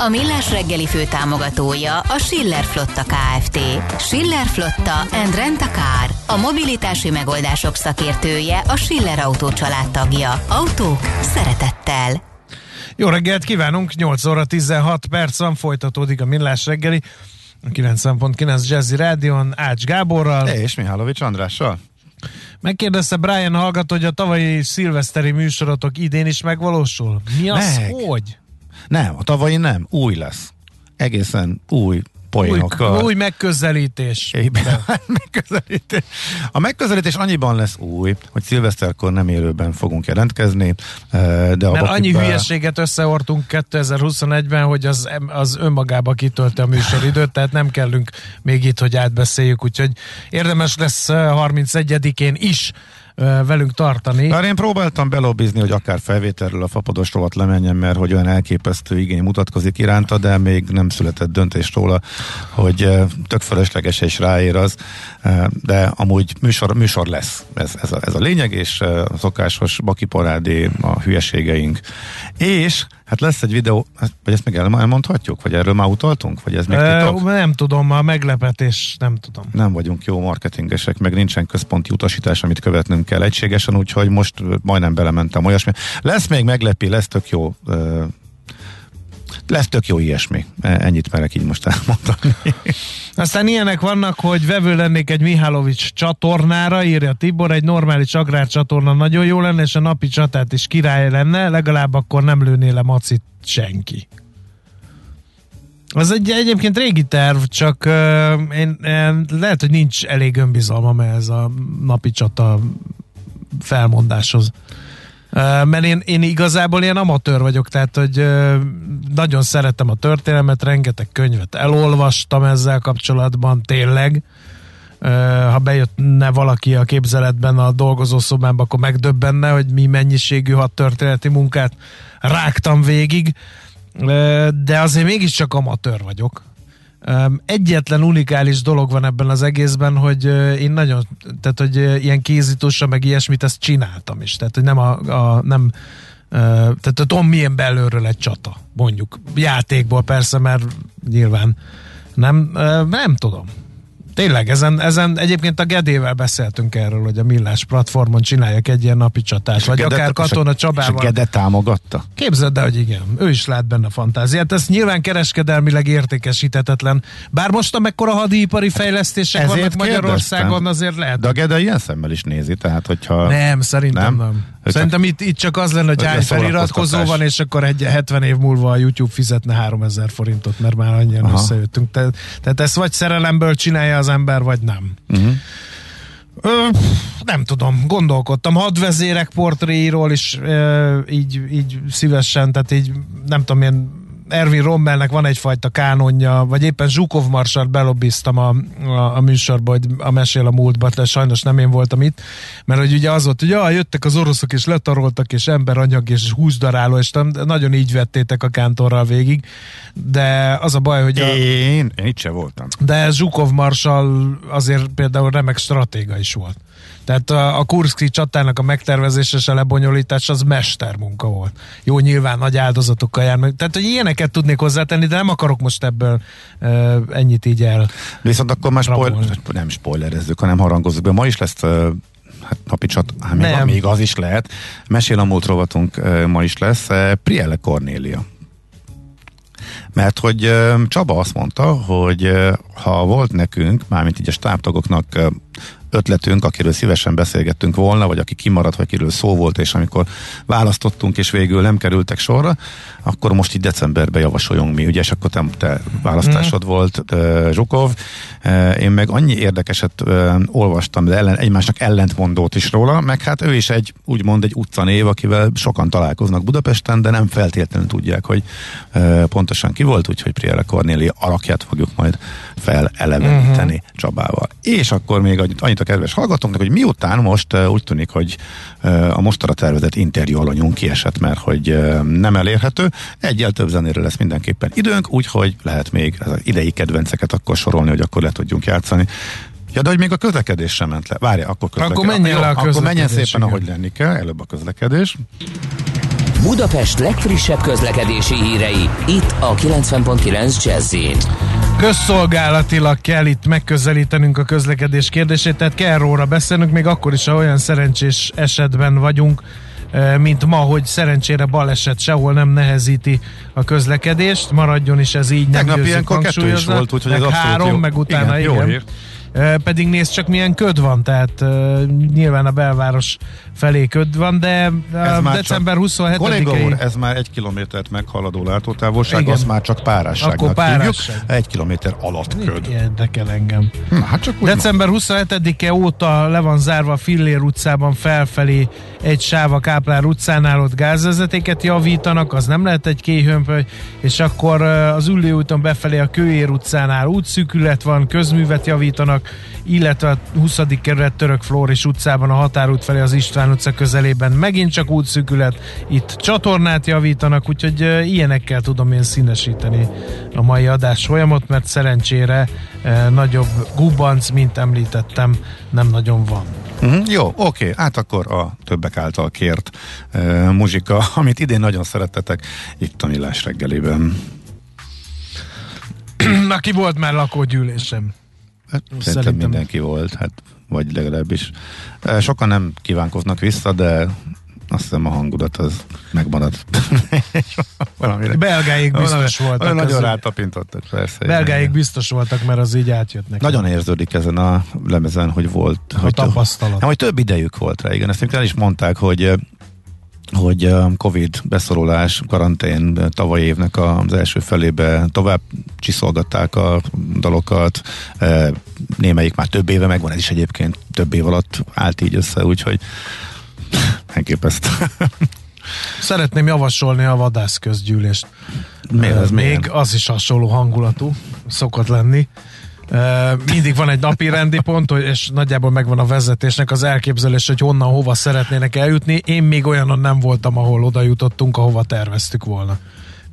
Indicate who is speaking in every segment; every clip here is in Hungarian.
Speaker 1: A Millás reggeli fő támogatója a Schiller Flotta KFT. Schiller Flotta and Rent a Car. A mobilitási megoldások szakértője a Schiller Autó tagja. Autók szeretettel.
Speaker 2: Jó reggelt kívánunk, 8 óra 16 perc van, folytatódik a Millás reggeli. 90.9 Jazzy Rádion, Ács Gáborral.
Speaker 3: És Mihálovics Andrással.
Speaker 2: Megkérdezte Brian hallgató, hogy a tavalyi szilveszteri műsorotok idén is megvalósul. Mi az,
Speaker 3: Meg.
Speaker 2: hogy?
Speaker 3: Nem, a tavalyi nem, új lesz. Egészen új poénokkal.
Speaker 2: Új, új megközelítés.
Speaker 3: Megközelítés. A megközelítés annyiban lesz új, hogy szilveszterkor nem élőben fogunk jelentkezni, eh, de a
Speaker 2: Mert annyi
Speaker 3: Bakibe-
Speaker 2: hülyeséget összeortunk 2021-ben, hogy az, az önmagába kitölti a műsoridőt, tehát nem kellünk még itt, hogy átbeszéljük, úgyhogy érdemes lesz eh, 31-én is eh, velünk tartani.
Speaker 3: Bár én próbáltam belobbizni, hogy akár felvételről a fapados rovat lemenjen, mert hogy olyan elképesztő igény mutatkozik iránta, de még nem született döntés róla, hogy tök felesleges és ráér az, de amúgy műsor, műsor lesz. Ez, ez, a, ez a lényeg, és a szokásos bakiparádé, a hülyeségeink. És hát lesz egy videó, hát, vagy ezt meg el- elmondhatjuk? Vagy erről már utaltunk? Vagy ez még titok?
Speaker 2: nem tudom, a meglepetés, nem tudom.
Speaker 3: nem vagyunk jó marketingesek, meg nincsen központi utasítás, amit követnünk kell egységesen, úgyhogy most majdnem belementem olyasmi. Lesz még meglepi, lesz tök jó lesz tök jó ilyesmi. E- Ennyit merek így most elmondani.
Speaker 2: Aztán ilyenek vannak, hogy vevő lennék egy Mihálovics csatornára, írja Tibor, egy normális agrárcsatorna nagyon jó lenne, és a napi csatát is király lenne, legalább akkor nem lőné le macit senki. Az egy egyébként régi terv, csak uh, én, én, lehet, hogy nincs elég önbizalmam ehhez a napi csata felmondáshoz. Mert én, én igazából ilyen amatőr vagyok, tehát hogy nagyon szeretem a történelmet, rengeteg könyvet elolvastam ezzel kapcsolatban, tényleg. Ha bejönne valaki a képzeletben a dolgozószobámba, akkor megdöbbenne, hogy mi mennyiségű hat történeti munkát rágtam végig, de azért mégiscsak amatőr vagyok. Egyetlen unikális dolog van ebben az egészben, hogy én nagyon, tehát hogy ilyen kézítósa, meg ilyesmit, ezt csináltam is. Tehát, hogy nem a, a nem tehát tudom, milyen belülről egy csata, mondjuk. Játékból persze, mert nyilván nem, nem tudom. Tényleg, ezen, ezen egyébként a Gedével beszéltünk erről, hogy a Millás platformon csináljak egy ilyen napi csatát, vagy
Speaker 3: Gede-
Speaker 2: akár Katona Csabával.
Speaker 3: És a Gede támogatta?
Speaker 2: Képzeld el, hogy igen, ő is lát benne fantáziát. Ez nyilván kereskedelmileg értékesítetetlen. Bár most amekkora hadipari fejlesztések
Speaker 3: Ezért
Speaker 2: vannak Magyarországon,
Speaker 3: kérdeztem.
Speaker 2: azért lehet.
Speaker 3: De a Gede ilyen szemmel is nézi, tehát hogyha...
Speaker 2: Nem, szerintem nem.
Speaker 3: Nem?
Speaker 2: Szerintem itt, itt csak az lenne, hogy hány feliratkozó van, és akkor egy 70 év múlva a YouTube fizetne 3000 forintot, mert már annyian
Speaker 3: Aha.
Speaker 2: összejöttünk. Te, tehát ezt vagy szerelemből csinálja az ember, vagy nem.
Speaker 3: Uh-huh.
Speaker 2: Ö, nem tudom, gondolkodtam. Hadvezérek portréiról is ö, így, így szívesen, tehát így nem tudom, ilyen Ervin Rommelnek van egyfajta kánonja, vagy éppen Zsukov Marsalt belobbiztam a, a, a műsorba, hogy a mesél a múltba, de sajnos nem én voltam itt, mert hogy ugye az volt, hogy ja, jöttek az oroszok, és letaroltak, és emberanyag, és húsdaráló, és nem, nagyon így vettétek a kántorral végig, de az a baj, hogy a,
Speaker 3: Én, én itt se voltam.
Speaker 2: de Zsukov Marsal azért például remek stratéga is volt. Tehát a, a Kurszki csatának a megtervezése és a lebonyolítás az mestermunka volt. Jó, nyilván nagy áldozatokkal jár meg. Tehát, hogy ilyeneket tudnék hozzátenni, de nem akarok most ebből uh, ennyit így el.
Speaker 3: Viszont akkor már
Speaker 2: Rabolni.
Speaker 3: nem spoilerezzük, hanem harangozzuk be. Ma is lesz hát napi csat, hát még,
Speaker 2: Nem.
Speaker 3: még az is lehet. Mesél a múlt rovatunk ma is lesz. Prielle Cornélia. Mert hogy Csaba azt mondta, hogy ha volt nekünk, mármint így a stábtagoknak ötletünk, akiről szívesen beszélgettünk volna, vagy aki kimaradt, vagy akiről szó volt, és amikor választottunk, és végül nem kerültek sorra, akkor most így decemberben javasoljunk mi, ugye, és akkor te, te választásod
Speaker 2: Mhm.
Speaker 3: volt uh, Zsukov, uh, én meg annyi érdekeset uh, olvastam, de ellen, egymásnak ellentmondót is róla, meg hát ő is egy, úgymond egy utcanév, akivel sokan találkoznak Budapesten, de nem feltétlenül tudják, hogy uh, pontosan ki volt, úgyhogy Priele Cornélia alakját fogjuk majd feleleveníteni uh-huh. Csabával. És akkor még annyit, annyit a kedves hallgatónknak, hogy miután most úgy tűnik, hogy a mostara tervezett interjú alanyunk kiesett, mert hogy nem elérhető, egyel több zenére lesz mindenképpen időnk, úgyhogy lehet még az idei kedvenceket akkor sorolni, hogy akkor le tudjunk játszani. Ja, de hogy még a közlekedés sem ment le. Várja, akkor közlekedés.
Speaker 2: Akkor menjen le a
Speaker 3: Akkor menjen szépen, ahogy lenni kell. Előbb a közlekedés.
Speaker 4: Budapest legfrissebb közlekedési hírei, itt a 90.9 jazz
Speaker 2: Közszolgálatilag kell itt megközelítenünk a közlekedés kérdését, tehát kell róla beszélnünk, még akkor is, ha olyan szerencsés esetben vagyunk, eh, mint ma, hogy szerencsére baleset sehol nem nehezíti a közlekedést, maradjon is ez így, nem
Speaker 3: Tegnap ilyenkor kettő is volt, úgyhogy
Speaker 2: meg
Speaker 3: ez abszolút
Speaker 2: három,
Speaker 3: jó.
Speaker 2: meg utána
Speaker 3: Igen,
Speaker 2: igen.
Speaker 3: jó hír.
Speaker 2: Pedig nézd csak milyen köd van, tehát nyilván a belváros felé köd van, de
Speaker 3: már
Speaker 2: december
Speaker 3: csak- Kolléga úr,
Speaker 2: 27-i
Speaker 3: ez már egy kilométert meghaladó látótávolság,
Speaker 2: Igen.
Speaker 3: az már csak párásságnak
Speaker 2: Akkor párásság.
Speaker 3: hívjuk. Egy kilométer alatt köd.
Speaker 2: érdekel engem.
Speaker 3: Hát csak úgy
Speaker 2: December 27-e óta le van zárva a Fillér utcában felfelé egy sáv a Káplár utcánál, ott gázvezetéket javítanak, az nem lehet egy kéhömpöly, és akkor az Üllő úton befelé a Kőér utcánál útszűkület van, közművet javítanak, illetve a 20. kerület Török Flóris utcában a határút felé az István utca közelében megint csak útszűkület, itt csatornát javítanak, úgyhogy ilyenekkel tudom én színesíteni a mai adás folyamot, mert szerencsére nagyobb gubanc, mint említettem, nem nagyon van.
Speaker 3: Uh-huh, jó, oké, hát akkor a többek által kért uh, muzsika, amit idén nagyon szerettetek itt a Millás reggelében.
Speaker 2: Aki volt már lakógyűlésem.
Speaker 3: Hát, szerintem,
Speaker 2: Szerintem-
Speaker 3: mindenki volt, hát vagy legalábbis. Sokan nem kívánkoznak vissza, de azt hiszem a hangulat az megmaradt. Valamire.
Speaker 2: Belgáig biztos
Speaker 3: Valami-
Speaker 2: voltak.
Speaker 3: valami Nagyon rátapintottak, persze.
Speaker 2: Belgáig biztos voltak, mert az így átjött neki.
Speaker 3: Nagyon érződik ezen a lemezen, hogy volt.
Speaker 2: a
Speaker 3: hogy
Speaker 2: tapasztalat.
Speaker 3: Nem, hogy több idejük volt rá, igen. Ezt még el is mondták, hogy hogy eh, Covid beszorulás, karantén tavaly évnek az első felébe tovább csiszolgatták a dalokat, eh, némelyik már több éve megvan, ez is egyébként több év alatt állt így össze, úgyhogy elképesztő.
Speaker 2: Szeretném javasolni a vadászközgyűlést.
Speaker 3: Miért ez
Speaker 2: Még
Speaker 3: milyen?
Speaker 2: az is hasonló hangulatú, szokott lenni. Mindig van egy napi rendi pont, és nagyjából megvan a vezetésnek az elképzelés, hogy honnan, hova szeretnének eljutni. Én még olyanon nem voltam, ahol oda jutottunk, ahova terveztük volna.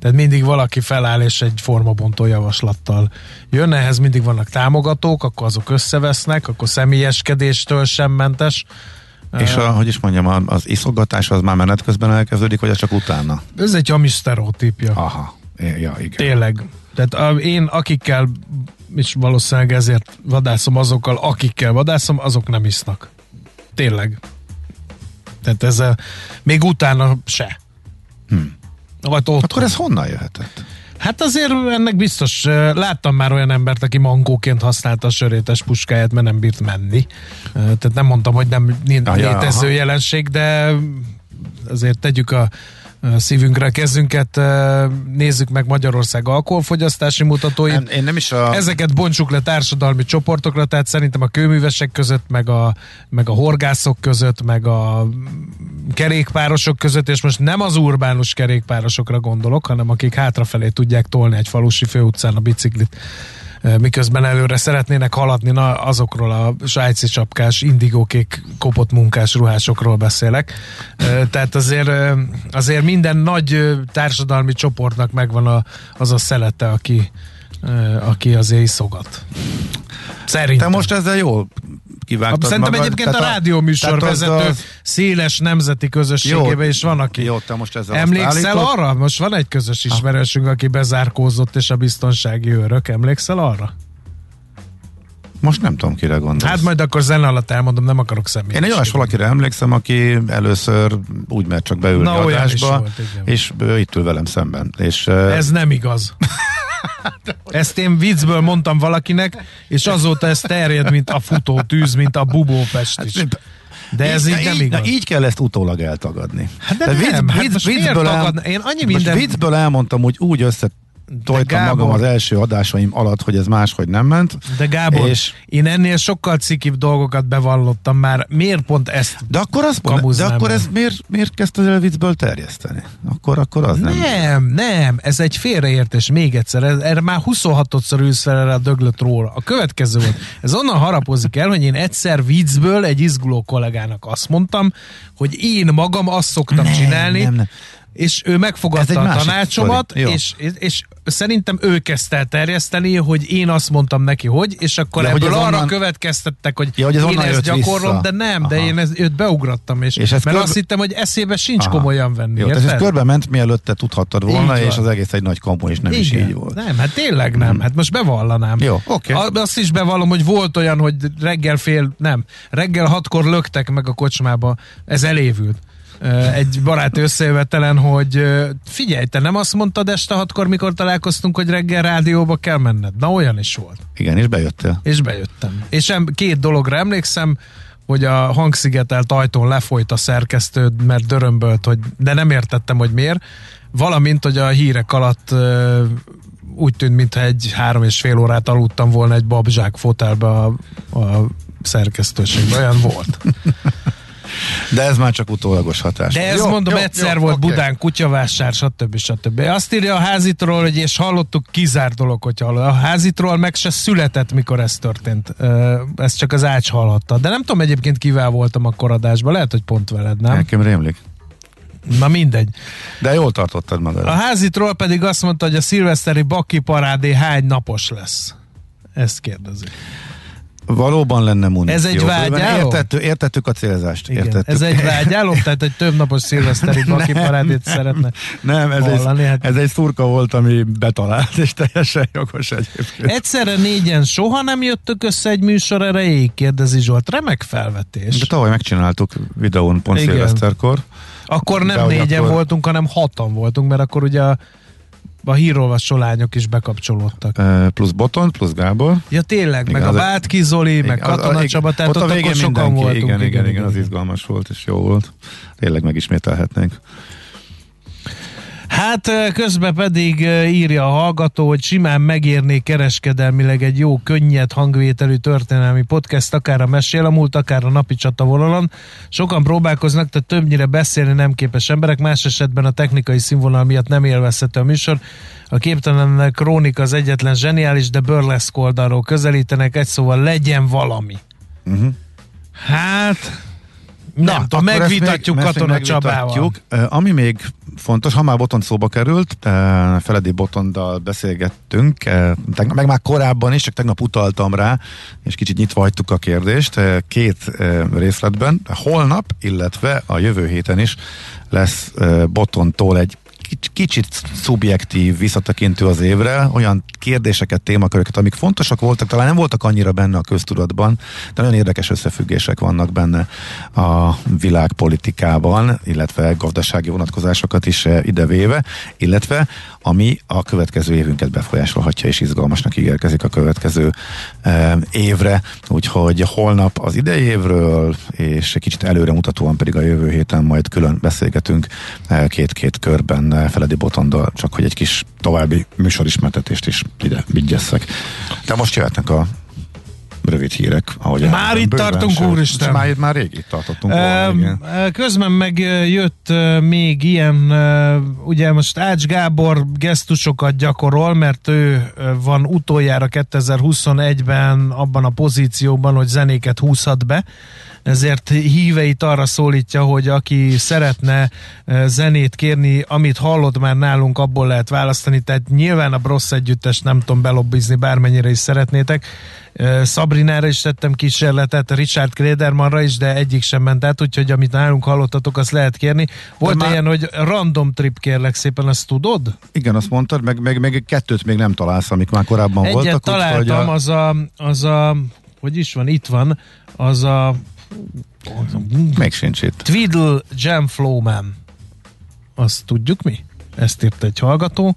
Speaker 2: Tehát mindig valaki feláll és egy formabontó javaslattal jön, ehhez mindig vannak támogatók, akkor azok összevesznek, akkor személyeskedéstől sem mentes.
Speaker 3: És a, hogy is mondjam, az iszogatás az már menet közben elkezdődik, vagy csak utána?
Speaker 2: Ez egy hamis sztereotípia.
Speaker 3: Aha, ja, igen.
Speaker 2: Tényleg. Tehát én akikkel, és valószínűleg ezért vadászom azokkal, akikkel vadászom, azok nem isznak. Tényleg. Tehát ez a, még utána se.
Speaker 3: Hmm.
Speaker 2: Vagy ott.
Speaker 3: Akkor ez honnan jöhetett?
Speaker 2: Hát azért ennek biztos, láttam már olyan embert, aki mankóként használta a sörétes puskáját, mert nem bírt menni. Eh, Tehát nem mondtam, hogy nem
Speaker 3: Ah,
Speaker 2: létező jelenség, de azért tegyük a szívünkre kezünket, eh, nézzük meg Magyarország alkoholfogyasztási mutatóit.
Speaker 3: Nem, én nem is a...
Speaker 2: Ezeket bontsuk le társadalmi csoportokra, tehát szerintem a kőművesek között, meg a, meg a horgászok között, meg a kerékpárosok között, és most nem az urbánus kerékpárosokra gondolok, hanem akik hátrafelé tudják tolni egy falusi főutcán a biciklit, miközben előre szeretnének haladni, na azokról a svájci csapkás, indigókék kopott munkás ruhásokról beszélek. Eh, Tehát azért, azért minden nagy társadalmi csoportnak megvan a, az a szelete, aki, aki azért iszogat. Szerintem.
Speaker 3: Te most ezzel jól kivágtad
Speaker 2: Szerintem
Speaker 3: magad,
Speaker 2: egyébként a
Speaker 3: tehát
Speaker 2: rádió műsorvezető
Speaker 3: tehát az-
Speaker 2: széles nemzeti közösségében is van, aki...
Speaker 3: Jó, te most ezzel
Speaker 2: Emlékszel arra? Most van egy közös ismerősünk, aki bezárkózott, és a biztonsági őrök. Emlékszel arra?
Speaker 3: Most nem tudom, kire gondolsz.
Speaker 2: Hát majd akkor zene alatt elmondom, nem akarok személyes.
Speaker 3: Én egy olyas valakire emlékszem, aki először úgy mert csak beülni
Speaker 2: Na,
Speaker 3: adásba,
Speaker 2: volt,
Speaker 3: és ő itt ül velem szemben. És,
Speaker 2: Ez nem igaz. Ezt én viccből mondtam valakinek, és azóta ez terjed, mint a futó tűz, mint a bubópest is. De ez így nem
Speaker 3: így,
Speaker 2: igaz.
Speaker 3: na, így kell ezt utólag eltagadni.
Speaker 2: Hát de
Speaker 3: Tehát
Speaker 2: nem, hát most miért
Speaker 3: el-?
Speaker 2: Én annyi minden-
Speaker 3: viccből elmondtam, hogy úgy össze tojtam
Speaker 2: Gábor-
Speaker 3: magam az első adásaim alatt, hogy ez máshogy nem ment.
Speaker 2: De Gábor,
Speaker 3: És-
Speaker 2: én ennél sokkal cikibb dolgokat bevallottam már. Miért pont ezt?
Speaker 3: De akkor azt de akkor ezt miért, miért kezdted el viccből terjeszteni? Akkor, akkor az nem.
Speaker 2: Nem, nem, ez egy félreértés. Még egyszer, ez- erre már 26-szor ülsz fel erre a döglött róla. A következő volt. Ez onnan harapozik el, hogy én egyszer viccből egy izguló kollégának azt mondtam, hogy én magam azt szoktam
Speaker 3: Nem,
Speaker 2: csinálni,
Speaker 3: nem, nem.
Speaker 2: És ő megfogadta a tanácsomat, és, és, és szerintem ő kezdte el terjeszteni, hogy én azt mondtam neki, hogy, és akkor
Speaker 3: Ja, hogy
Speaker 2: ebből
Speaker 3: ez
Speaker 2: arra
Speaker 3: onnan-
Speaker 2: következtettek, hogy,
Speaker 3: Ja, hogy ez
Speaker 2: én ezt gyakorlom,
Speaker 3: vissza.
Speaker 2: de nem, de
Speaker 3: Aha.
Speaker 2: én ez, őt beugrattam, és,
Speaker 3: És
Speaker 2: mert
Speaker 3: körbe-
Speaker 2: azt hittem, hogy eszébe sincs
Speaker 3: Aha.
Speaker 2: komolyan venni.
Speaker 3: Jó, ez körbe ment, mielőtt te tudhattad volna, és az egész egy nagy kamu, és nem is így volt.
Speaker 2: Nem, hát tényleg nem. Hát most bevallanám.
Speaker 3: Jó, oké.
Speaker 2: A- Azt is bevallom, hogy volt olyan, hogy reggel fél, nem, reggel hatkor löktek meg a kocsmába. Ez elévült. Egy baráti összejövetelen, hogy figyelj, te nem azt mondtad este hatkor, mikor találkoztunk, hogy reggel rádióba kell menned. Na, olyan is volt.
Speaker 3: Igen, és bejöttél.
Speaker 2: És bejöttem. És em, két dologra emlékszem, hogy a hangszigetelt ajtón lefolyt a szerkesztőd, mert dörömbölt, hogy, de nem értettem, hogy miért. Valamint, hogy a hírek alatt úgy tűnt, mintha egy három és fél órát aludtam volna egy babzsák fotelbe a, a szerkesztőségben. Olyan volt.
Speaker 3: De ez már csak utólagos hatás.
Speaker 2: De ez
Speaker 3: Jó,
Speaker 2: mondom,
Speaker 3: jó,
Speaker 2: egyszer
Speaker 3: jó,
Speaker 2: volt
Speaker 3: oké.
Speaker 2: Budán kutyavásár, stb. stb. Azt írja a házitról, hogy és hallottuk, kizár dolog, hogy hallott. A házitról meg se született, mikor ez történt. Ö, Ezt csak az ács hallhatta. De nem tudom egyébként kivel voltam a koradásban, lehet, hogy pont veled, nem?
Speaker 3: Nekem rémlik.
Speaker 2: Na mindegy.
Speaker 3: De jól tartottad magad.
Speaker 2: A házitról pedig azt mondta, hogy a szilveszteri baki parádé hány napos lesz. Ezt kérdezik.
Speaker 3: Valóban lenne muníció.
Speaker 2: Ez egy vágyálom?
Speaker 3: Értettük, értettük a célzást.
Speaker 2: Igen.
Speaker 3: Értettük.
Speaker 2: Ez egy vágyálom, tehát egy több napos szilveszteri baki parádét szeretne
Speaker 3: Nem, ez
Speaker 2: hallani.
Speaker 3: egy,
Speaker 2: Hát
Speaker 3: ez egy szurka volt, ami betalált, és teljesen jogos egyébként.
Speaker 2: Egyszerre négyen soha nem jöttök össze egy műsor erejéig, kérdezi Zsolt. Remek felvetés.
Speaker 3: De tavaly megcsináltuk videón pont
Speaker 2: Igen.
Speaker 3: szilveszterkor.
Speaker 2: Akkor nem
Speaker 3: De
Speaker 2: négyen
Speaker 3: akkor-
Speaker 2: voltunk, hanem hatan voltunk, mert akkor ugye a, a hírolvasó lányok is bekapcsolódtak.
Speaker 3: Eh, Plusz Botont, plusz Gábor.
Speaker 2: Ja tényleg, meg
Speaker 3: Igen,
Speaker 2: a
Speaker 3: az-
Speaker 2: Bátki Zoli, meg
Speaker 3: Igen,
Speaker 2: Katona Csaba, tehát
Speaker 3: ott
Speaker 2: ott,
Speaker 3: a
Speaker 2: akkor sokan voltunk.
Speaker 3: Igen, igen, igen, az izgalmas volt, és jó volt. Tényleg megismételhetnénk.
Speaker 2: Hát közben pedig írja a hallgató, hogy simán megérné kereskedelmileg egy jó, könnyed hangvételű történelmi podcast, akár a mesél a múlt, akár a napi csata vonalon. Sokan próbálkoznak, de többnyire beszélni nem képes emberek, más esetben a technikai színvonal miatt nem élvezhető a műsor. A képtelen krónika az egyetlen zseniális, de burleszk oldalról közelítenek, egy szóval legyen valami.
Speaker 3: Uh-huh.
Speaker 2: Hát, tudom,
Speaker 3: akkor ezt
Speaker 2: megvitatjuk Katona Csabával.
Speaker 3: Ami még fontos, ha már Botont szóba került, Feledi Botonddal beszélgettünk, meg már korábban is, csak tegnap utaltam rá, és kicsit nyitva hagytuk a kérdést, két részletben. Holnap, illetve a jövő héten is lesz Botontól egy kicsit szubjektív, visszatekintő az évre, olyan kérdéseket, témaköröket, amik fontosak voltak, talán nem voltak annyira benne a köztudatban, de nagyon érdekes összefüggések vannak benne a világpolitikában, illetve gazdasági vonatkozásokat is eh, idevéve, illetve ami a következő évünket befolyásolhatja és izgalmasnak ígérkezik a következő eh, évre, úgyhogy holnap az idei évről, és kicsit előremutatóan pedig a jövő héten majd külön beszélgetünk eh, két-két körben Feledi Botondal, csak hogy egy kis további műsorismertetést is ide vigyesszek. De most jöhetnek a rövid hírek. Ahogy
Speaker 2: Már itt
Speaker 3: bőven,
Speaker 2: tartunk,
Speaker 3: sőt,
Speaker 2: úristen.
Speaker 3: Már, már rég itt tartottunk volna,
Speaker 2: Um,
Speaker 3: igen.
Speaker 2: közben meg ö, jött ö, még ilyen, ugye most Ács Gábor gesztusokat gyakorol, mert ő van utoljára 2021-ben abban a pozícióban, hogy zenéket húzhat be, ezért híveit arra szólítja, hogy aki szeretne ö, zenét kérni, amit hallott már nálunk, abból lehet választani, tehát nyilván a Brossz együttest nem tudom belobbizni, bármennyire is szeretnétek. Ö, Sabrinára is tettem kísérletet, Richard Kredermanra is, de egyik sem ment át, úgyhogy amit nálunk hallottatok, azt lehet kérni. Volt
Speaker 3: már-
Speaker 2: ilyen, hogy random trip kérlek szépen, azt tudod?
Speaker 3: Igen, azt mondtad, meg, meg, meg kettőt még nem találsz, amik már korábban
Speaker 2: Egyet
Speaker 3: voltak.
Speaker 2: találtam,
Speaker 3: úgyhogy a,
Speaker 2: az a, az a, hogy is van, itt van, az a
Speaker 3: még sincs itt.
Speaker 2: Twiddle Jam Flowman. Azt tudjuk mi? Ezt írt egy hallgató.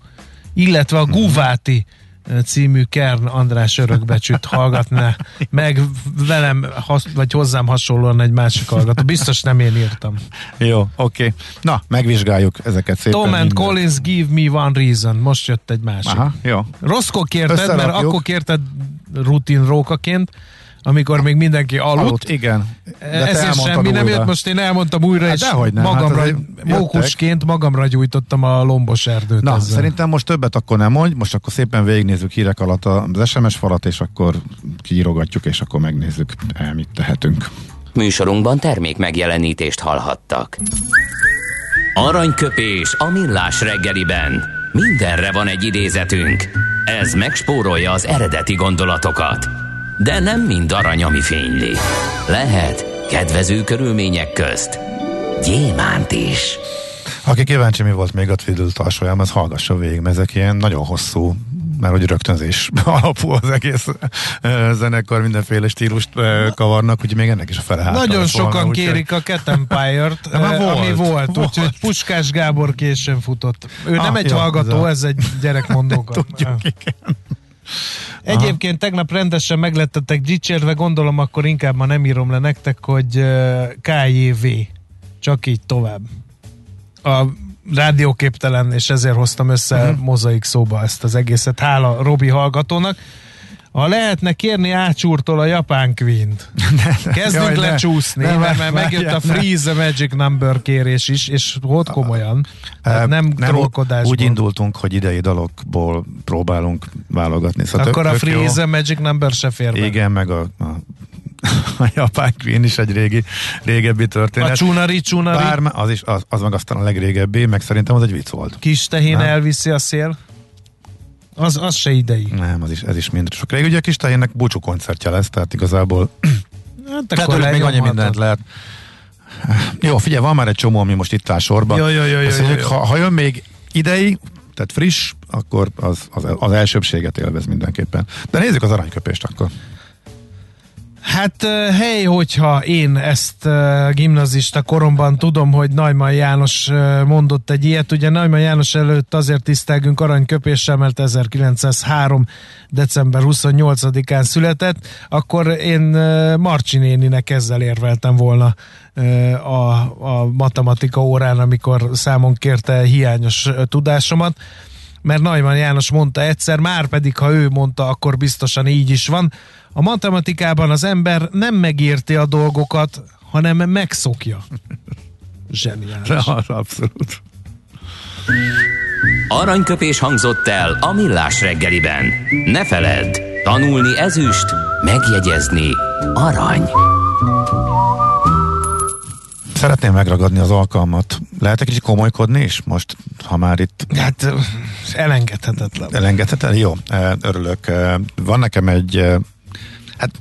Speaker 2: Illetve a Guváti című Kern András örökbecsüt hallgatná meg velem, has, vagy hozzám hasonlóan egy másik hallgató. Biztos nem én írtam.
Speaker 3: Jó, oké. Okay. Na, megvizsgáljuk ezeket szépen.
Speaker 2: Tom and minden. Collins, give me one reason. Most jött egy másik. Aha,
Speaker 3: jó.
Speaker 2: Rosszkó kérted, mert akkor kérted rutin rókaként, amikor még mindenki aludt. aludt
Speaker 3: igen.
Speaker 2: De Ezért semmi újra. nem jött, most én elmondtam újra, hát és nem. magamra, hát mókusként magamra gyújtottam a lombos erdőt.
Speaker 3: Na, ezzel. szerintem most többet akkor nem mondj, most akkor szépen végignézzük hírek alatt az SMS falat, és akkor kiírogatjuk, és akkor megnézzük, el, mit tehetünk.
Speaker 4: Műsorunkban termék megjelenítést hallhattak. Aranyköpés a millás reggeliben. Mindenre van egy idézetünk. Ez megspórolja az eredeti gondolatokat de nem mind arany, ami fényli. Lehet kedvező körülmények közt gyémánt is.
Speaker 3: Aki kíváncsi, mi volt még a Twiddle alsójában, az hallgassa végig, mert ezek ilyen nagyon hosszú mert hogy rögtönzés alapú az egész zenekar, mindenféle stílust kavarnak, úgyhogy még ennek is a fele
Speaker 2: Nagyon sokan volna, kérik a Cat Empire-t, ami volt, volt. úgyhogy Puskás Gábor későn futott. Ő ah, nem egy jó, hallgató, ez, ez egy gyerekmondóka.
Speaker 3: Tudjuk, igen.
Speaker 2: Egyébként tegnap rendesen meglettetek dicsérve, gondolom akkor inkább ma nem írom le nektek, hogy KJV. Csak így tovább. A rádióképtelen, és ezért hoztam össze uh-huh. mozaik szóba ezt az egészet. Hála Robi hallgatónak. Ha lehetne kérni ácsúrtól a japán queen-t. Kezdünk Jaj, lecsúszni, ne, mert, mert megjött a Freeze the Magic Number kérés is, és volt komolyan. Tehát nem, nem
Speaker 3: Úgy indultunk, hogy idei dalokból próbálunk válogatni.
Speaker 2: Szóval Akkor tök, a Freeze the Magic Number se fér
Speaker 3: be. Igen, meg a, a a japán Queen is egy régi, régebbi történet.
Speaker 2: A Csunari Csunari. Bár
Speaker 3: az, is, az, az meg aztán a legrégebbi, meg szerintem az egy vicc volt.
Speaker 2: Kis tehén elviszi a szél. Az, az se idei.
Speaker 3: Nem, az is, ez is mind sok. Ugye a kis tehénnek búcsú koncertje lesz, tehát igazából hát tehát még annyi mindent lehet. Jó, figyelj, van már egy csomó, ami most itt áll sorban.
Speaker 2: Jó, jó, jó, jó, jó, jó.
Speaker 3: Ha, ha jön még idei, tehát friss, akkor az, az, az elsőbséget élvez mindenképpen. De nézzük az aranyköpést akkor.
Speaker 2: Hát hely, hogyha én ezt gimnazista koromban tudom, hogy Najman János mondott egy ilyet, ugye Najman János előtt azért tisztelgünk aranyköpéssel, mert 1903. december 28-án született, akkor én Marcsi néninek ezzel érveltem volna a, a matematika órán, amikor számon kérte hiányos tudásomat mert Najman János mondta egyszer, már pedig ha ő mondta, akkor biztosan így is van. A matematikában az ember nem megérti a dolgokat, hanem megszokja. Zseniális.
Speaker 3: Abszolút.
Speaker 4: Aranyköpés hangzott el a millás reggeliben. Ne feledd, tanulni ezüst, megjegyezni arany.
Speaker 3: Szeretném megragadni az alkalmat. Lehet egy kicsit komolykodni is most, ha már itt...
Speaker 2: Hát elengedhetetlen.
Speaker 3: Elengedhetetlen? Jó, örülök. Van nekem egy hát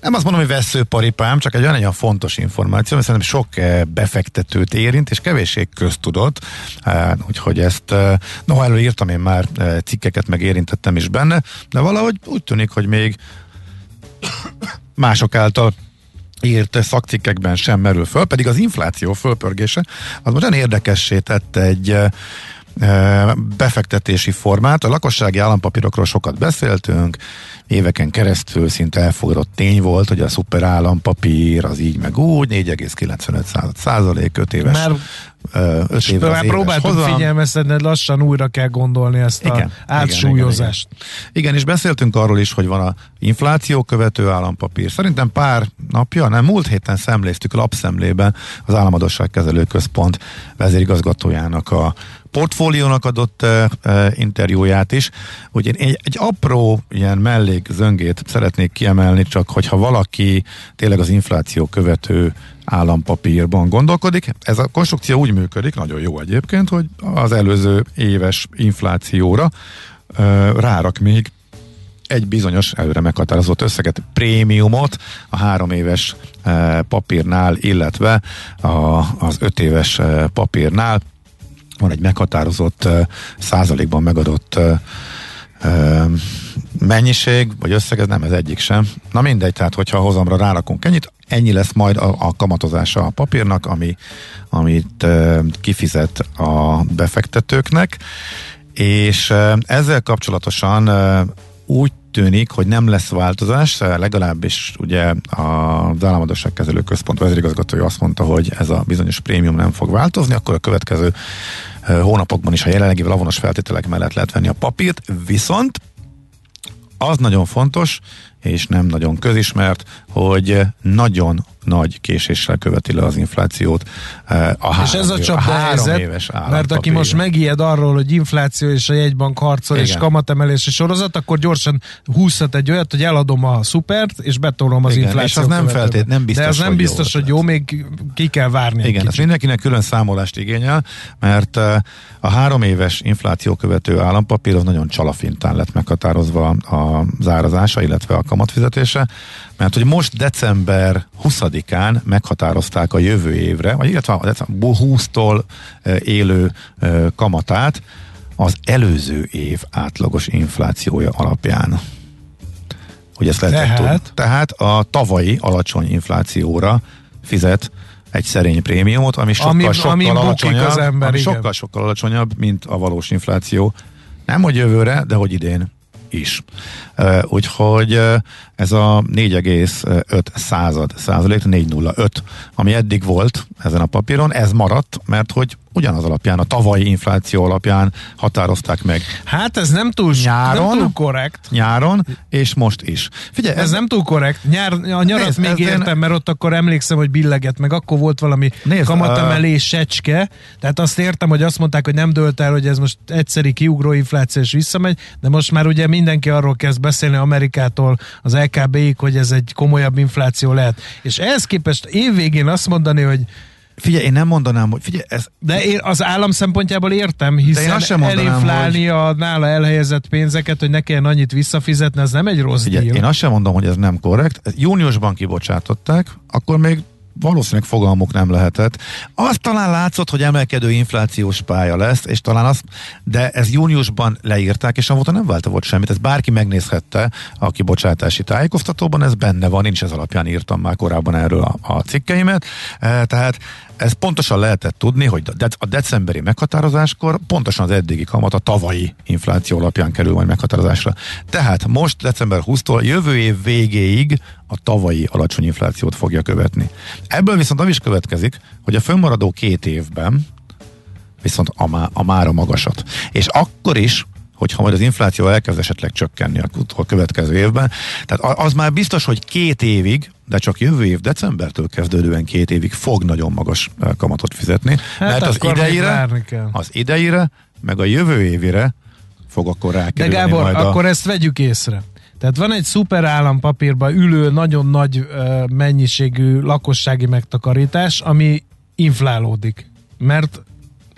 Speaker 3: nem azt mondom, hogy veszőparipám, csak egy olyan, olyan fontos információ, mert szerintem sok eh, befektetőt érint, és kevéssé köztudott, eh, úgyhogy ezt, eh, noha előírtam én már cikkeket, meg érintettem is benne, de valahogy úgy tűnik, hogy még mások által írt szakcikkekben sem merül föl, pedig az infláció fölpörgése az most olyan érdekessé tette egy befektetési formát. A lakossági állampapírokról sokat beszéltünk, éveken keresztül szinte elfogadott tény volt, hogy a szuper állampapír az így meg úgy, 4,95 százalék, 5 éves
Speaker 2: Már öt éves már próbáltuk hozam. figyelmeztetni, lassan újra kell gondolni ezt igen, a átsúlyozást.
Speaker 3: Igen, igen, igen. igen, és beszéltünk arról is, hogy van a infláció követő állampapír. Szerintem pár napja, nem múlt héten szemléztük lapszemlében az Államadosságkezelő Központ vezérigazgatójának a portfóliónak adott uh, interjúját is. Ugye egy, egy apró ilyen mellék zöngét szeretnék kiemelni, csak hogyha valaki tényleg az infláció követő állampapírban gondolkodik. Ez a konstrukció úgy működik, nagyon jó egyébként, hogy az előző éves inflációra uh, rárak még egy bizonyos előre meghatározott összeget, prémiumot a három éves papírnál, illetve a, az öt éves papírnál van egy meghatározott százalékban megadott mennyiség, vagy összeg, ez nem ez egyik sem. Na mindegy, tehát hogyha a hozamra rárakunk ennyit, ennyi lesz majd a, a kamatozása a papírnak, ami, amit kifizet a befektetőknek, és ezzel kapcsolatosan úgy tűnik, hogy nem lesz változás, legalábbis ugye az államadóságkezelő központ vezérigazgatója azt mondta, hogy ez a bizonyos prémium nem fog változni, akkor a következő hónapokban is a jelenlegi lavonos feltételek mellett lehet venni a papírt, viszont az nagyon fontos, és nem nagyon közismert, hogy nagyon nagy késéssel követi le az inflációt.
Speaker 2: Eh, a három, és ez a csapda helyzet, éves mert aki most megijed arról, hogy infláció és a jegybank harcol Igen. és kamatemelési sorozat, akkor gyorsan húzhat egy olyat, hogy eladom a szupert, és betolom az Igen, inflációt.
Speaker 3: És az nem feltét, nem biztos,
Speaker 2: De ez nem biztos, hogy jó, hogy jó még ki kell várni.
Speaker 3: Igen, ez mindenkinek külön számolást igényel, mert eh, a három éves infláció követő állampapír az nagyon csalafintán lett meghatározva a zárazása, illetve a kamatfizetése mert hogy most december 20-án meghatározták a jövő évre, vagy illetve a december 20-tól élő kamatát az előző év átlagos inflációja alapján. Hogy ezt lehet Tehát? Tudni. Tehát a tavalyi alacsony inflációra fizet egy szerény prémiumot, ami sokkal, ami, sokkal, ami alacsonyabb, az ember, ami sokkal, sokkal alacsonyabb, mint a valós infláció. Nem hogy jövőre, de hogy idén is. Úgyhogy ez a 4,5 század százalék, 405, ami eddig volt ezen a papíron, ez maradt, mert hogy ugyanaz alapján, a tavalyi infláció alapján határozták meg.
Speaker 2: Hát ez nem túl, nyáron, nem túl korrekt.
Speaker 3: Nyáron, és most is.
Speaker 2: Figyelj, ez, ez nem túl korrekt. Nyár, a nyarat nézd, még értem, én... mert ott akkor emlékszem, hogy billeget, meg akkor volt valami nézd, kamatemelés secske, tehát azt értem, hogy azt mondták, hogy nem dölt el, hogy ez most egyszeri kiugró infláció és visszamegy, de most már ugye mindenki arról kezd beszélni Amerikától az LKB-ig, hogy ez egy komolyabb infláció lehet. És ehhez képest évvégén azt mondani, hogy
Speaker 3: Figyelj, én nem mondanám, hogy figyelj, ez...
Speaker 2: De én az állam szempontjából értem, hiszen sem elinflálni hogy... a nála elhelyezett pénzeket, hogy ne kelljen annyit visszafizetni, az nem egy rossz
Speaker 3: figyelj, Én azt sem mondom, hogy ez nem korrekt. Júniusban kibocsátották, akkor még valószínűleg fogalmuk nem lehetett. Azt talán látszott, hogy emelkedő inflációs pálya lesz, és talán azt, de ez júniusban leírták, és avóta nem válta volt semmit. Ez bárki megnézhette a kibocsátási tájékoztatóban, ez benne van, én is ez alapján írtam már korábban erről a, a cikkeimet. E, tehát ez pontosan lehetett tudni, hogy a decemberi meghatározáskor pontosan az eddigi kamat a tavalyi infláció alapján kerül majd meghatározásra. Tehát most december 20-tól jövő év végéig a tavalyi alacsony inflációt fogja követni. Ebből viszont az is következik, hogy a fönnmaradó két évben viszont a, má, a mára magasat. És akkor is, hogyha majd az infláció elkezd esetleg csökkenni a, következő évben. Tehát az már biztos, hogy két évig, de csak jövő év decembertől kezdődően két évig fog nagyon magas eh, kamatot fizetni, hát mert az idejére, az idejére, meg a jövő évire fog akkor rákerülni
Speaker 2: De Gábor,
Speaker 3: majd
Speaker 2: a... akkor ezt vegyük észre. Tehát van egy szuper állampapírban ülő nagyon nagy uh, mennyiségű lakossági megtakarítás, ami inflálódik. Mert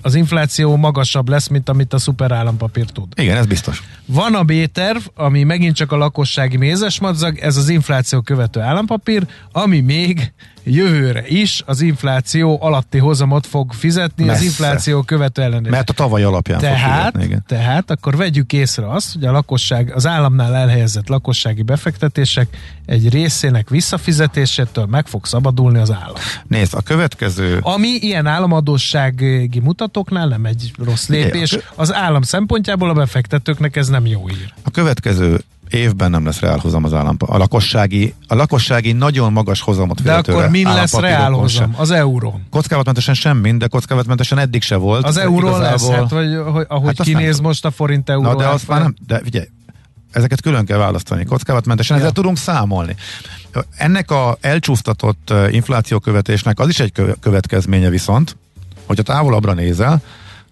Speaker 2: az infláció magasabb lesz, mint amit a szuper állampapír tud.
Speaker 3: Igen, ez biztos.
Speaker 2: Van a B-terv, ami megint csak a lakossági mézes madzag, ez az infláció követő állampapír, ami még jövőre is az infláció alatti hozamot fog fizetni Messze. az infláció követő ellenére.
Speaker 3: Mert a tavaly alapján
Speaker 2: tehát,
Speaker 3: fog fizetni, igen.
Speaker 2: Tehát akkor vegyük észre azt, hogy a lakosság, az államnál elhelyezett lakossági befektetések egy részének visszafizetésétől meg fog szabadulni az állam.
Speaker 3: Nézd, a következő...
Speaker 2: Ami ilyen államadósági mutatóknál nem egy rossz lépés. Az állam szempontjából a befektetőknek ez nem jó ír.
Speaker 3: A következő évben nem lesz reálhozam az állam. A lakossági, a lakossági nagyon magas hozamot
Speaker 2: De akkor mi lesz reálhozam? Az euró.
Speaker 3: Kockávatmentesen semmi, de kockávatmentesen eddig se volt.
Speaker 2: Az euró igazából... lesz, hát, vagy hogy, ahogy hát kinéz most a forint euró.
Speaker 3: Na, de azt már nem, de figyelj, ezeket külön kell választani. Kockávatmentesen ja. ezzel tudunk számolni. Ennek a elcsúsztatott inflációkövetésnek az is egy következménye viszont, hogyha távolabbra nézel,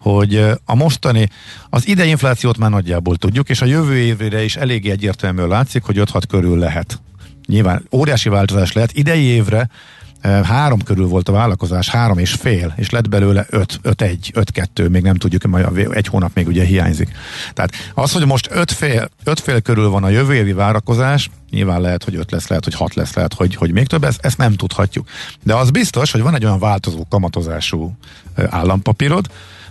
Speaker 3: hogy a mostani, az idei inflációt már nagyjából tudjuk, és a jövő évre is eléggé egyértelműen látszik, hogy 5-6 körül lehet. Nyilván óriási változás lehet. Idei évre három körül volt a vállalkozás, három és fél, és lett belőle öt, öt egy, öt kettő, még nem tudjuk, majd egy hónap még ugye hiányzik. Tehát az, hogy most öt fél, öt fél körül van a jövő évi várakozás, nyilván lehet, hogy öt lesz, lehet, hogy hat lesz, lehet, hogy, hogy még több, ezt, ezt nem tudhatjuk. De az biztos, hogy van egy olyan változó kamatozású állampapírod,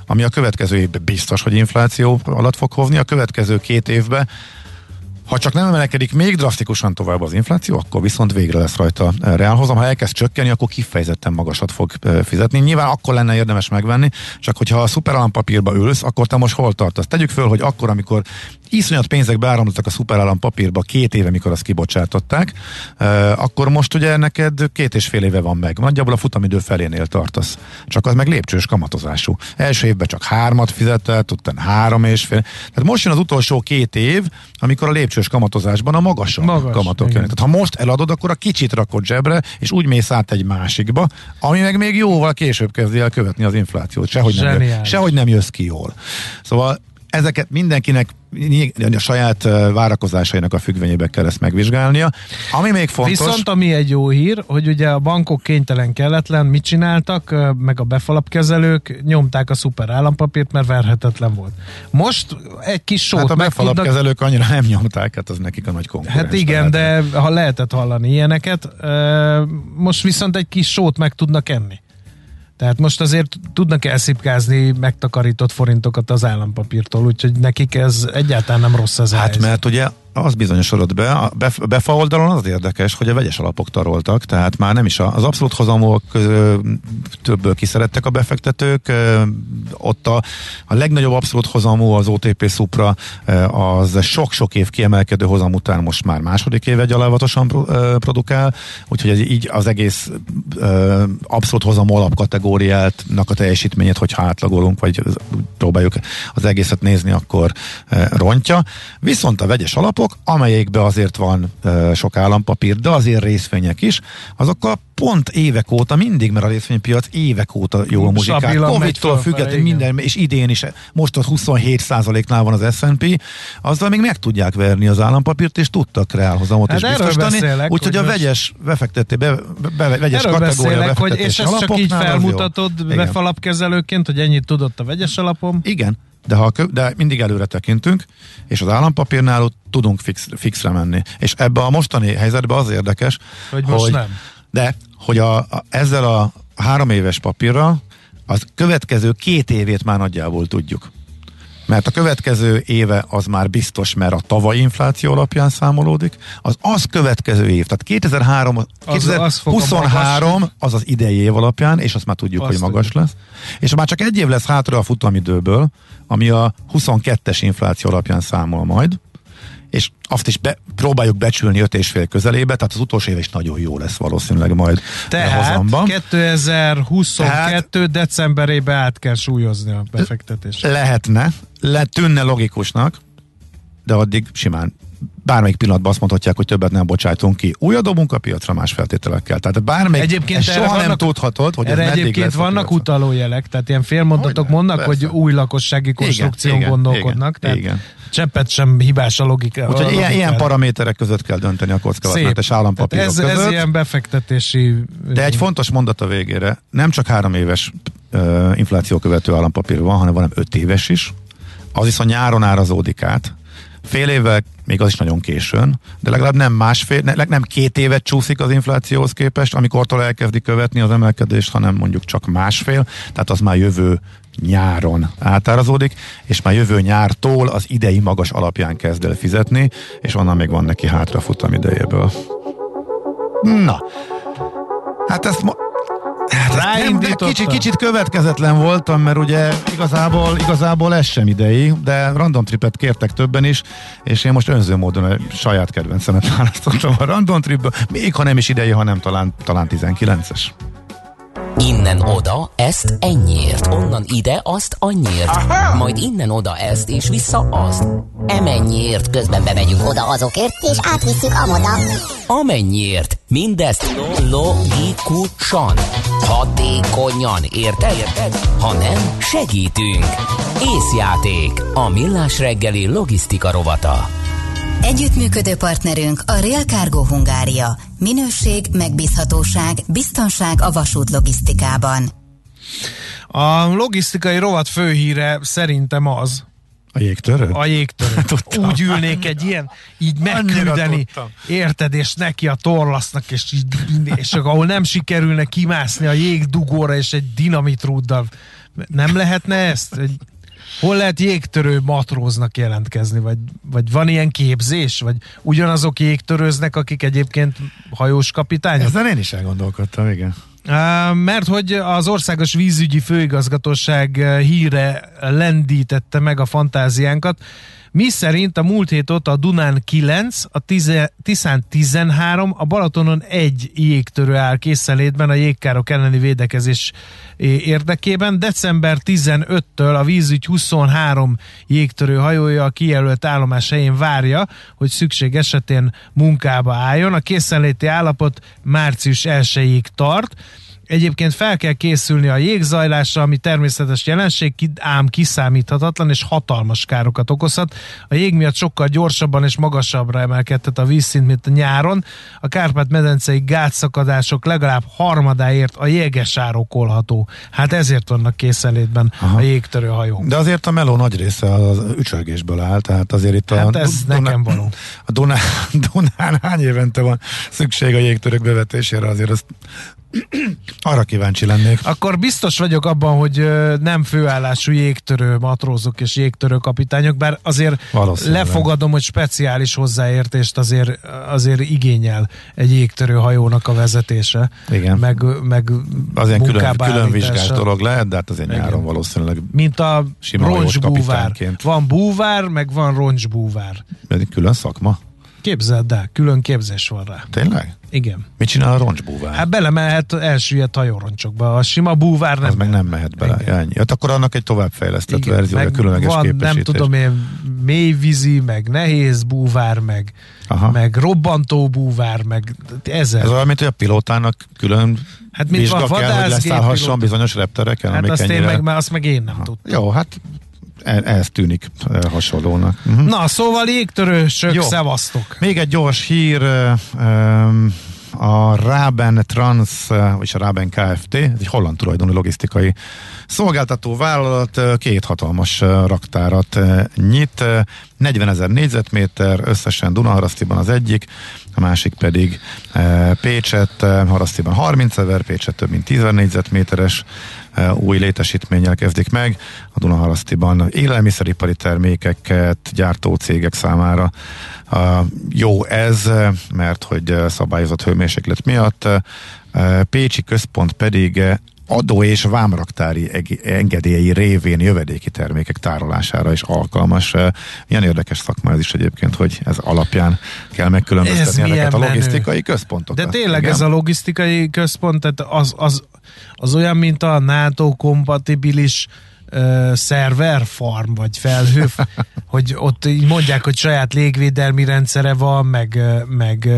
Speaker 3: ami a következő évben biztos, hogy infláció alatt fog hovni, a következő két évben Ha csak nem emelkedik még drasztikusan tovább az infláció, akkor viszont végre lesz rajta eh, reálhozam. Ha elkezd csökkenni, akkor kifejezetten magasat fog eh, fizetni. Nyilván akkor lenne érdemes megvenni, csak hogyha a szuperállampapírba ülsz, akkor te most hol tartasz? Tegyük föl, hogy akkor, amikor iszonyat pénzek beáramlottak a szuperállampapírba két éve, mikor azt kibocsátották, akkor most ugye neked két és fél éve van meg. Nagyjából a futamidő felénél tartasz. Csak az meg lépcsős kamatozású. Első évben csak hármat fizetett, utána három és fél. Tehát most jön az utolsó két év, amikor a lépcsős kamatozásban a magasabb
Speaker 2: Magas,
Speaker 3: kamatok
Speaker 2: igen.
Speaker 3: jönnek. Tehát ha most eladod, akkor a kicsit rakod zsebre, és úgy mész át egy másikba, ami meg még jóval később kezdi el követni az inflációt. Sehogy nem, jö,
Speaker 2: Zseniális.
Speaker 3: sehogy nem jössz ki jól. Szóval ezeket mindenkinek a saját várakozásainak a függvényébe kell ezt megvizsgálnia. Ami még fontos...
Speaker 2: Viszont ami egy jó hír, hogy ugye a bankok kénytelen kelletlen, mit csináltak, meg a befalapkezelők nyomták a szuper állampapírt, mert verhetetlen volt. Most egy kis sót
Speaker 3: hát a
Speaker 2: meg tudnak...
Speaker 3: befalapkezelők annyira nem nyomták, hát az nekik a nagy konkurens.
Speaker 2: Hát igen,
Speaker 3: Tehát-
Speaker 2: de ha lehetett hallani ilyeneket, most viszont egy kis sót meg tudnak enni. Tehát most azért tudnak elszipkázni megtakarított forintokat az állampapírtól, úgyhogy nekik ez egyáltalán nem rossz ez a
Speaker 3: Hát
Speaker 2: helyzet.
Speaker 3: mert ugye az bizonyosodott be, a bef- befa oldalon az érdekes, hogy a vegyes alapok taroltak, tehát már nem is az abszolút hozamok többből kiszerettek a befektetők, ott a, a legnagyobb abszolút hozamú az OTP Supra, az sok-sok év kiemelkedő hozam után most már második éve gyalávatosan produkál, úgyhogy ez így az egész abszolút hozamú alapkategóriátnak a teljesítményét, hogyha átlagolunk, vagy próbáljuk az egészet nézni, akkor rontja. Viszont a vegyes alapok, amelyekbe azért van ö, sok állampapír, de azért részvények is, azokkal pont évek óta mindig, mert a részvénypiac évek óta jó a muzsikát.
Speaker 2: Stabilan megy
Speaker 3: Covid-tól függetlenül minden, és idén is, most az 27%-nál van az S&P, azzal még meg tudják verni az állampapírt, és tudtak reálhozamot
Speaker 2: Hát
Speaker 3: is biztosítani. Úgyhogy a vegyes befektető, be, be, be, vegyes kategória
Speaker 2: hogy, és ezt csak így felmutatod befalapkezelőként, hogy ennyit tudott a vegyes alapom.
Speaker 3: Igen, de, ha, kö- de mindig előre tekintünk, és az állampapírnál ott tudunk fix, fixre menni. És ebbe a mostani helyzetben az érdekes,
Speaker 2: Hogy most nem.
Speaker 3: De, hogy a, a, ezzel a három éves papírral az következő két évét már nagyjából tudjuk. Mert a következő éve az már biztos, mert a tavalyi infláció alapján számolódik. Az az következő év, tehát 2003,
Speaker 2: Az- az fog a
Speaker 3: 2023 az az idei év alapján, és azt már tudjuk,
Speaker 2: Azt
Speaker 3: hogy magas
Speaker 2: tudjuk.
Speaker 3: lesz. És már csak egy év lesz hátra a futamidőből, ami a 22-es infláció alapján számol majd, és azt is be, próbáljuk becsülni 5,5 közelébe, tehát az utolsó év is nagyon jó lesz valószínűleg majd
Speaker 2: Tehát
Speaker 3: hozamban.
Speaker 2: 2022 decemberébe át kell súlyozni a befektetést.
Speaker 3: Lehetne, le, tűnne logikusnak, de addig simán bármelyik pillanatban azt mondhatják, hogy többet nem bocsájtunk ki. Újra dobunk a piacra más feltételekkel. Tehát bármelyik,
Speaker 2: Egyébként
Speaker 3: soha nem
Speaker 2: vannak-
Speaker 3: tudhatod, hogy ez
Speaker 2: Erre
Speaker 3: meddig
Speaker 2: egyébként
Speaker 3: lesz
Speaker 2: vannak utalójelek, tehát ilyen félmondatok mondnak,
Speaker 3: persze.
Speaker 2: hogy új lakossági konstrukción
Speaker 3: igen,
Speaker 2: gondolkodnak.
Speaker 3: igen,
Speaker 2: tehát
Speaker 3: igen.
Speaker 2: cseppet sem hibás a logika.
Speaker 3: Úgyhogy
Speaker 2: a
Speaker 3: ilyen, ilyen paraméterek között kell dönteni a kockázatmentes állampapírok
Speaker 2: Tehát ez,
Speaker 3: között.
Speaker 2: ez ilyen befektetési...
Speaker 3: De egy fontos mondat a végére, nem csak három éves uh, infláció követő állampapír van, hanem van öt éves is. Az viszont nyáron árazódik át. Fél évvel, még az is nagyon későn, de legalább nem másfél, ne- nem két évet csúszik az inflációhoz képest, amikortól elkezdi követni az emelkedést, hanem mondjuk csak másfél, tehát az már jövő nyáron átárazódik, és már jövő nyártól az idei magas alapján kezd el fizetni, és onnan még van neki hátra futam idejéből. Na, hát ezt ma...
Speaker 2: Ráindítottam.
Speaker 3: kicsit, kicsit következetlen voltam, mert ugye igazából, igazából ez sem idei, de random tripet kértek többen is, és én most önző módon a saját kedvencemet választottam a random tripből, még ha nem is idei, hanem talán, talán 19-es.
Speaker 4: Innen oda, ezt ennyiért, onnan ide, azt annyiért, majd innen oda ezt, és vissza azt. Emennyiért, közben bemegyünk oda azokért,
Speaker 5: és átvisszük amoda.
Speaker 4: amennyiért. Mindezt logikusan, hatékonyan, érted? Érted? Ha nem, segítünk. Észjáték, a millás reggeli logisztika rovata.
Speaker 1: Együttműködő partnerünk a Real Cargo Hungária. Minőség, megbízhatóság, biztonság a vasút logisztikában.
Speaker 2: A logisztikai rovat főhíre szerintem az,
Speaker 3: A jégtörő?
Speaker 2: a jégtörő.
Speaker 3: Tudtam.
Speaker 2: Úgy ülnék egy ilyen, így megküldeni, érted, és neki a torlasznak, és, így, és ahol nem sikerülne kimászni a jégdugóra, és egy dinamitrúddal. Nem lehetne ezt? Egy, hol lehet jégtörő matróznak jelentkezni, vagy, vagy van ilyen képzés, vagy ugyanazok jégtörőznek, akik egyébként hajós kapitányok?
Speaker 3: Ezen én is elgondolkodtam, igen.
Speaker 2: Mert hogy az Országos Vízügyi Főigazgatóság híre lendítette meg a fantáziánkat, mi szerint a múlt hét óta a Dunán 9, a Tiszán 13, a Balatonon egy jégtörő áll készenlétben a jégkárok elleni védekezés érdekében. December 15-től a vízügy 23 jégtörő hajója a kijelölt állomás helyén várja, hogy szükség esetén munkába álljon. A készenléti állapot március 1-ig tart. Egyébként fel kell készülni a jégzajlásra, ami természetes jelenség, ám kiszámíthatatlan és hatalmas károkat okozhat. A jég miatt sokkal gyorsabban és magasabbra emelkedhet a vízszint, mint a nyáron. A Kárpát-medencei gátszakadások legalább harmadáért a jéges árokolható. Hát ezért vannak készenlétben Aha. a jégtörő hajók.
Speaker 3: De azért a meló nagy része az ücsörgésből áll, tehát azért itt
Speaker 2: hát a... ez Dunán, nekem való.
Speaker 3: A Dunán, Dunán hány évente van szükség a jégtörők bevetésére, azért azt arra kíváncsi lennék.
Speaker 2: Akkor biztos vagyok abban, hogy nem főállású jégtörő matrózok és jégtörő kapitányok, bár azért lefogadom, hogy speciális hozzáértést azért, azért igényel egy jégtörő hajónak a vezetése.
Speaker 3: Igen.
Speaker 2: Meg, meg
Speaker 3: azért külön, külön vizsgált dolog lehet, de hát azért Igen. nyáron valószínűleg
Speaker 2: Mint a roncsbúvár. Van búvár, meg van roncsbúvár.
Speaker 3: Ez egy külön szakma?
Speaker 2: Képzeld el, külön képzés van rá.
Speaker 3: Tényleg?
Speaker 2: Igen.
Speaker 3: Mit csinál a roncsbúvár?
Speaker 2: Hát belemehet elsüllyedt hajóroncsokba. A sima búvár nem.
Speaker 3: Az meg nem mehet bele. Igen. Hát akkor annak egy továbbfejlesztett verzió, a különleges van,
Speaker 2: képesítés. nem tudom én, mélyvízi, meg nehéz búvár, meg, Aha. meg robbantó búvár, meg ezer.
Speaker 3: Ez olyan, mint hogy a pilótának külön Hát mint van kell, hogy leszállhasson bizonyos reptereken,
Speaker 2: hát azt, ennyire... én meg, azt meg én nem Aha. tudtam.
Speaker 3: Jó, hát ez tűnik hasonlónak.
Speaker 2: Uh-huh. Na, szóval jégtörősök, Jó. szevasztok!
Speaker 3: Még egy gyors hír, a Raben Trans, vagy a Raben Kft., ez egy holland tulajdonú logisztikai szolgáltató vállalat, két hatalmas raktárat nyit, 40 ezer négyzetméter, összesen Dunaharasztiban az egyik, a másik pedig Pécset, Harasztiban 30 ezer, Pécset több mint 10 négyzetméteres új létesítménnyel kezdik meg. A Dunaharasztiban élelmiszeripari termékeket gyártó cégek számára jó ez, mert hogy szabályozott hőmérséklet miatt. Pécsi központ pedig adó és vámraktári engedélyi révén jövedéki termékek tárolására is alkalmas. Milyen érdekes szakma ez is egyébként, hogy ez alapján kell megkülönböztetni ezeket a logisztikai menő. központokat.
Speaker 2: De tényleg igen? ez a logisztikai központ, tehát az, az, az olyan, mint a NATO kompatibilis szerver farm, vagy felhő, hogy ott így mondják, hogy saját légvédelmi rendszere van, meg, meg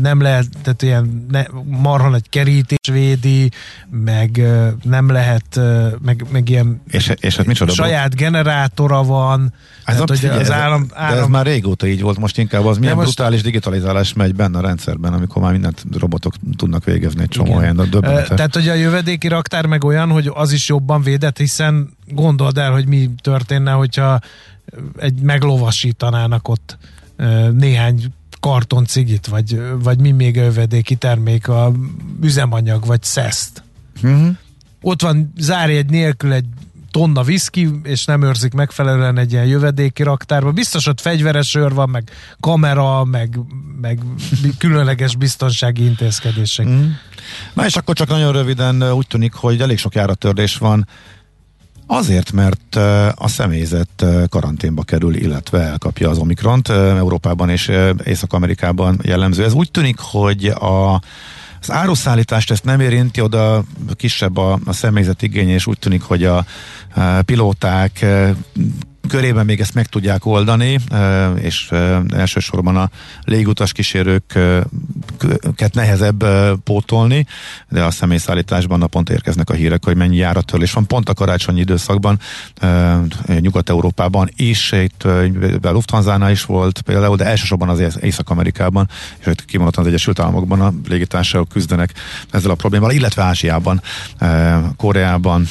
Speaker 2: nem lehet, tehát ilyen ne, marha nagy kerítés védi, meg nem lehet, meg, meg ilyen
Speaker 3: és, és hát micsoda
Speaker 2: saját generátora van,
Speaker 3: ez tehát, hogy az állam, állam... De ez már régóta így volt, most inkább az milyen most... brutális digitalizálás megy benne a rendszerben, amikor már mindent robotok tudnak végezni egy csomó helyen,
Speaker 2: Tehát, hogy a jövedéki raktár meg olyan, hogy az is jobban védett, hiszen gondold el, hogy mi történne, hogyha egy meglovasítanának ott néhány karton cigit, vagy, vagy mi még a jövedéki termék, a üzemanyag, vagy szeszt. Uh-huh. Ott van zárjegy nélkül egy tonna viszki, és nem őrzik megfelelően egy ilyen jövedéki raktárba. Biztos ott fegyveres őr van, meg kamera, meg, meg különleges biztonsági intézkedések. Mm.
Speaker 3: Na és akkor csak nagyon röviden úgy tűnik, hogy elég sok járatörlés van Azért, mert a személyzet karanténba kerül, illetve elkapja az Omikront. Európában és Észak-Amerikában jellemző. Ez úgy tűnik, hogy a az áruszállítást ezt nem érinti, oda kisebb a, a személyzet igény, és úgy tűnik, hogy a, a pilóták körében még ezt meg tudják oldani, és elsősorban a légutas kísérőket nehezebb pótolni, de a személyszállításban naponta érkeznek a hírek, hogy mennyi járattörlés van, pont a karácsonyi időszakban Nyugat-Európában is, itt a Lufthansa is volt például, de elsősorban az Észak-Amerikában, és itt kimondottan az Egyesült Államokban a légitársaságok küzdenek ezzel a problémával, illetve Ázsiában, Koreában,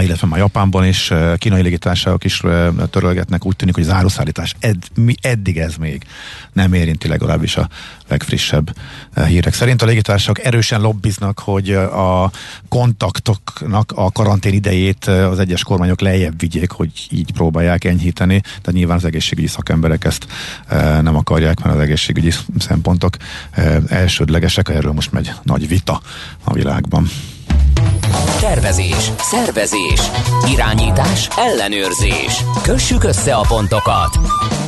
Speaker 3: illetve már Japánban is kínai légitársaságok is törölgetnek, úgy tűnik, hogy az áruszállítás ed, mi, eddig ez még nem érinti legalábbis a legfrissebb hírek szerint. A légitársaságok erősen lobbiznak, hogy a kontaktoknak a karantén idejét az egyes kormányok lejjebb vigyék, hogy így próbálják enyhíteni, de nyilván az egészségügyi szakemberek ezt nem akarják, mert az egészségügyi szempontok elsődlegesek, erről most megy nagy vita a világban.
Speaker 4: Tervezés, szervezés, irányítás, ellenőrzés. Kössük össze a pontokat.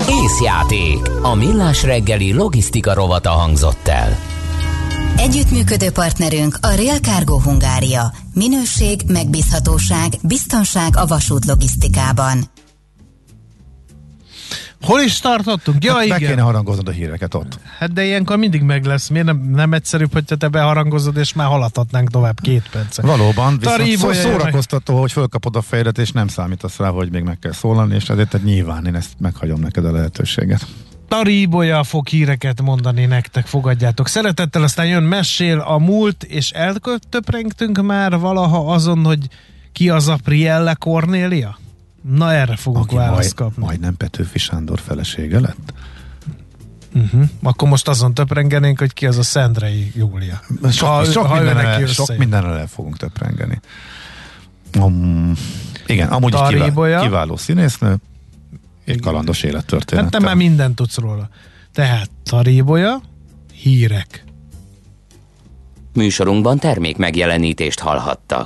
Speaker 4: Észjáték. A millás reggeli logisztika rovata hangzott el.
Speaker 1: Együttműködő partnerünk a Real Cargo Hungária. Minőség, megbízhatóság, biztonság a vasút logisztikában.
Speaker 2: Hol is tartottunk? Ja,
Speaker 3: hát
Speaker 2: igen.
Speaker 3: Be kéne harangoznod a híreket ott.
Speaker 2: Hát de ilyenkor mindig meg lesz. Miért nem, nem egyszerűbb, hogy te beharangozod, és már haladhatnánk tovább két percet.
Speaker 3: Valóban, viszont szó, szórakoztató, hogy fölkapod a fejedet, és nem számítasz rá, hogy még meg kell szólalni, és ezért nyilván én ezt meghagyom neked a lehetőséget.
Speaker 2: Taríbolya fog híreket mondani nektek, fogadjátok. Szeretettel aztán jön mesél a múlt, és eltöprengtünk már valaha azon, hogy ki az a Prielle Cornélia? Na erre fogok
Speaker 3: Aki
Speaker 2: választ
Speaker 3: majd,
Speaker 2: kapni.
Speaker 3: majdnem Petőfi Sándor felesége lett?
Speaker 2: Uh-huh. Akkor most azon töprengenénk, hogy ki az a Szendrei Júlia.
Speaker 3: Sok,
Speaker 2: Ha-
Speaker 3: sok,
Speaker 2: ha
Speaker 3: mindenre, sok mindenre el fogunk töprengeni. Um, igen, amúgy kivál, kiváló színésznő, egy kalandos élettörténet.
Speaker 2: Hát te már mindent tudsz róla. Tehát Taríbolya, hírek.
Speaker 4: Műsorunkban termék megjelenítést hallhattak.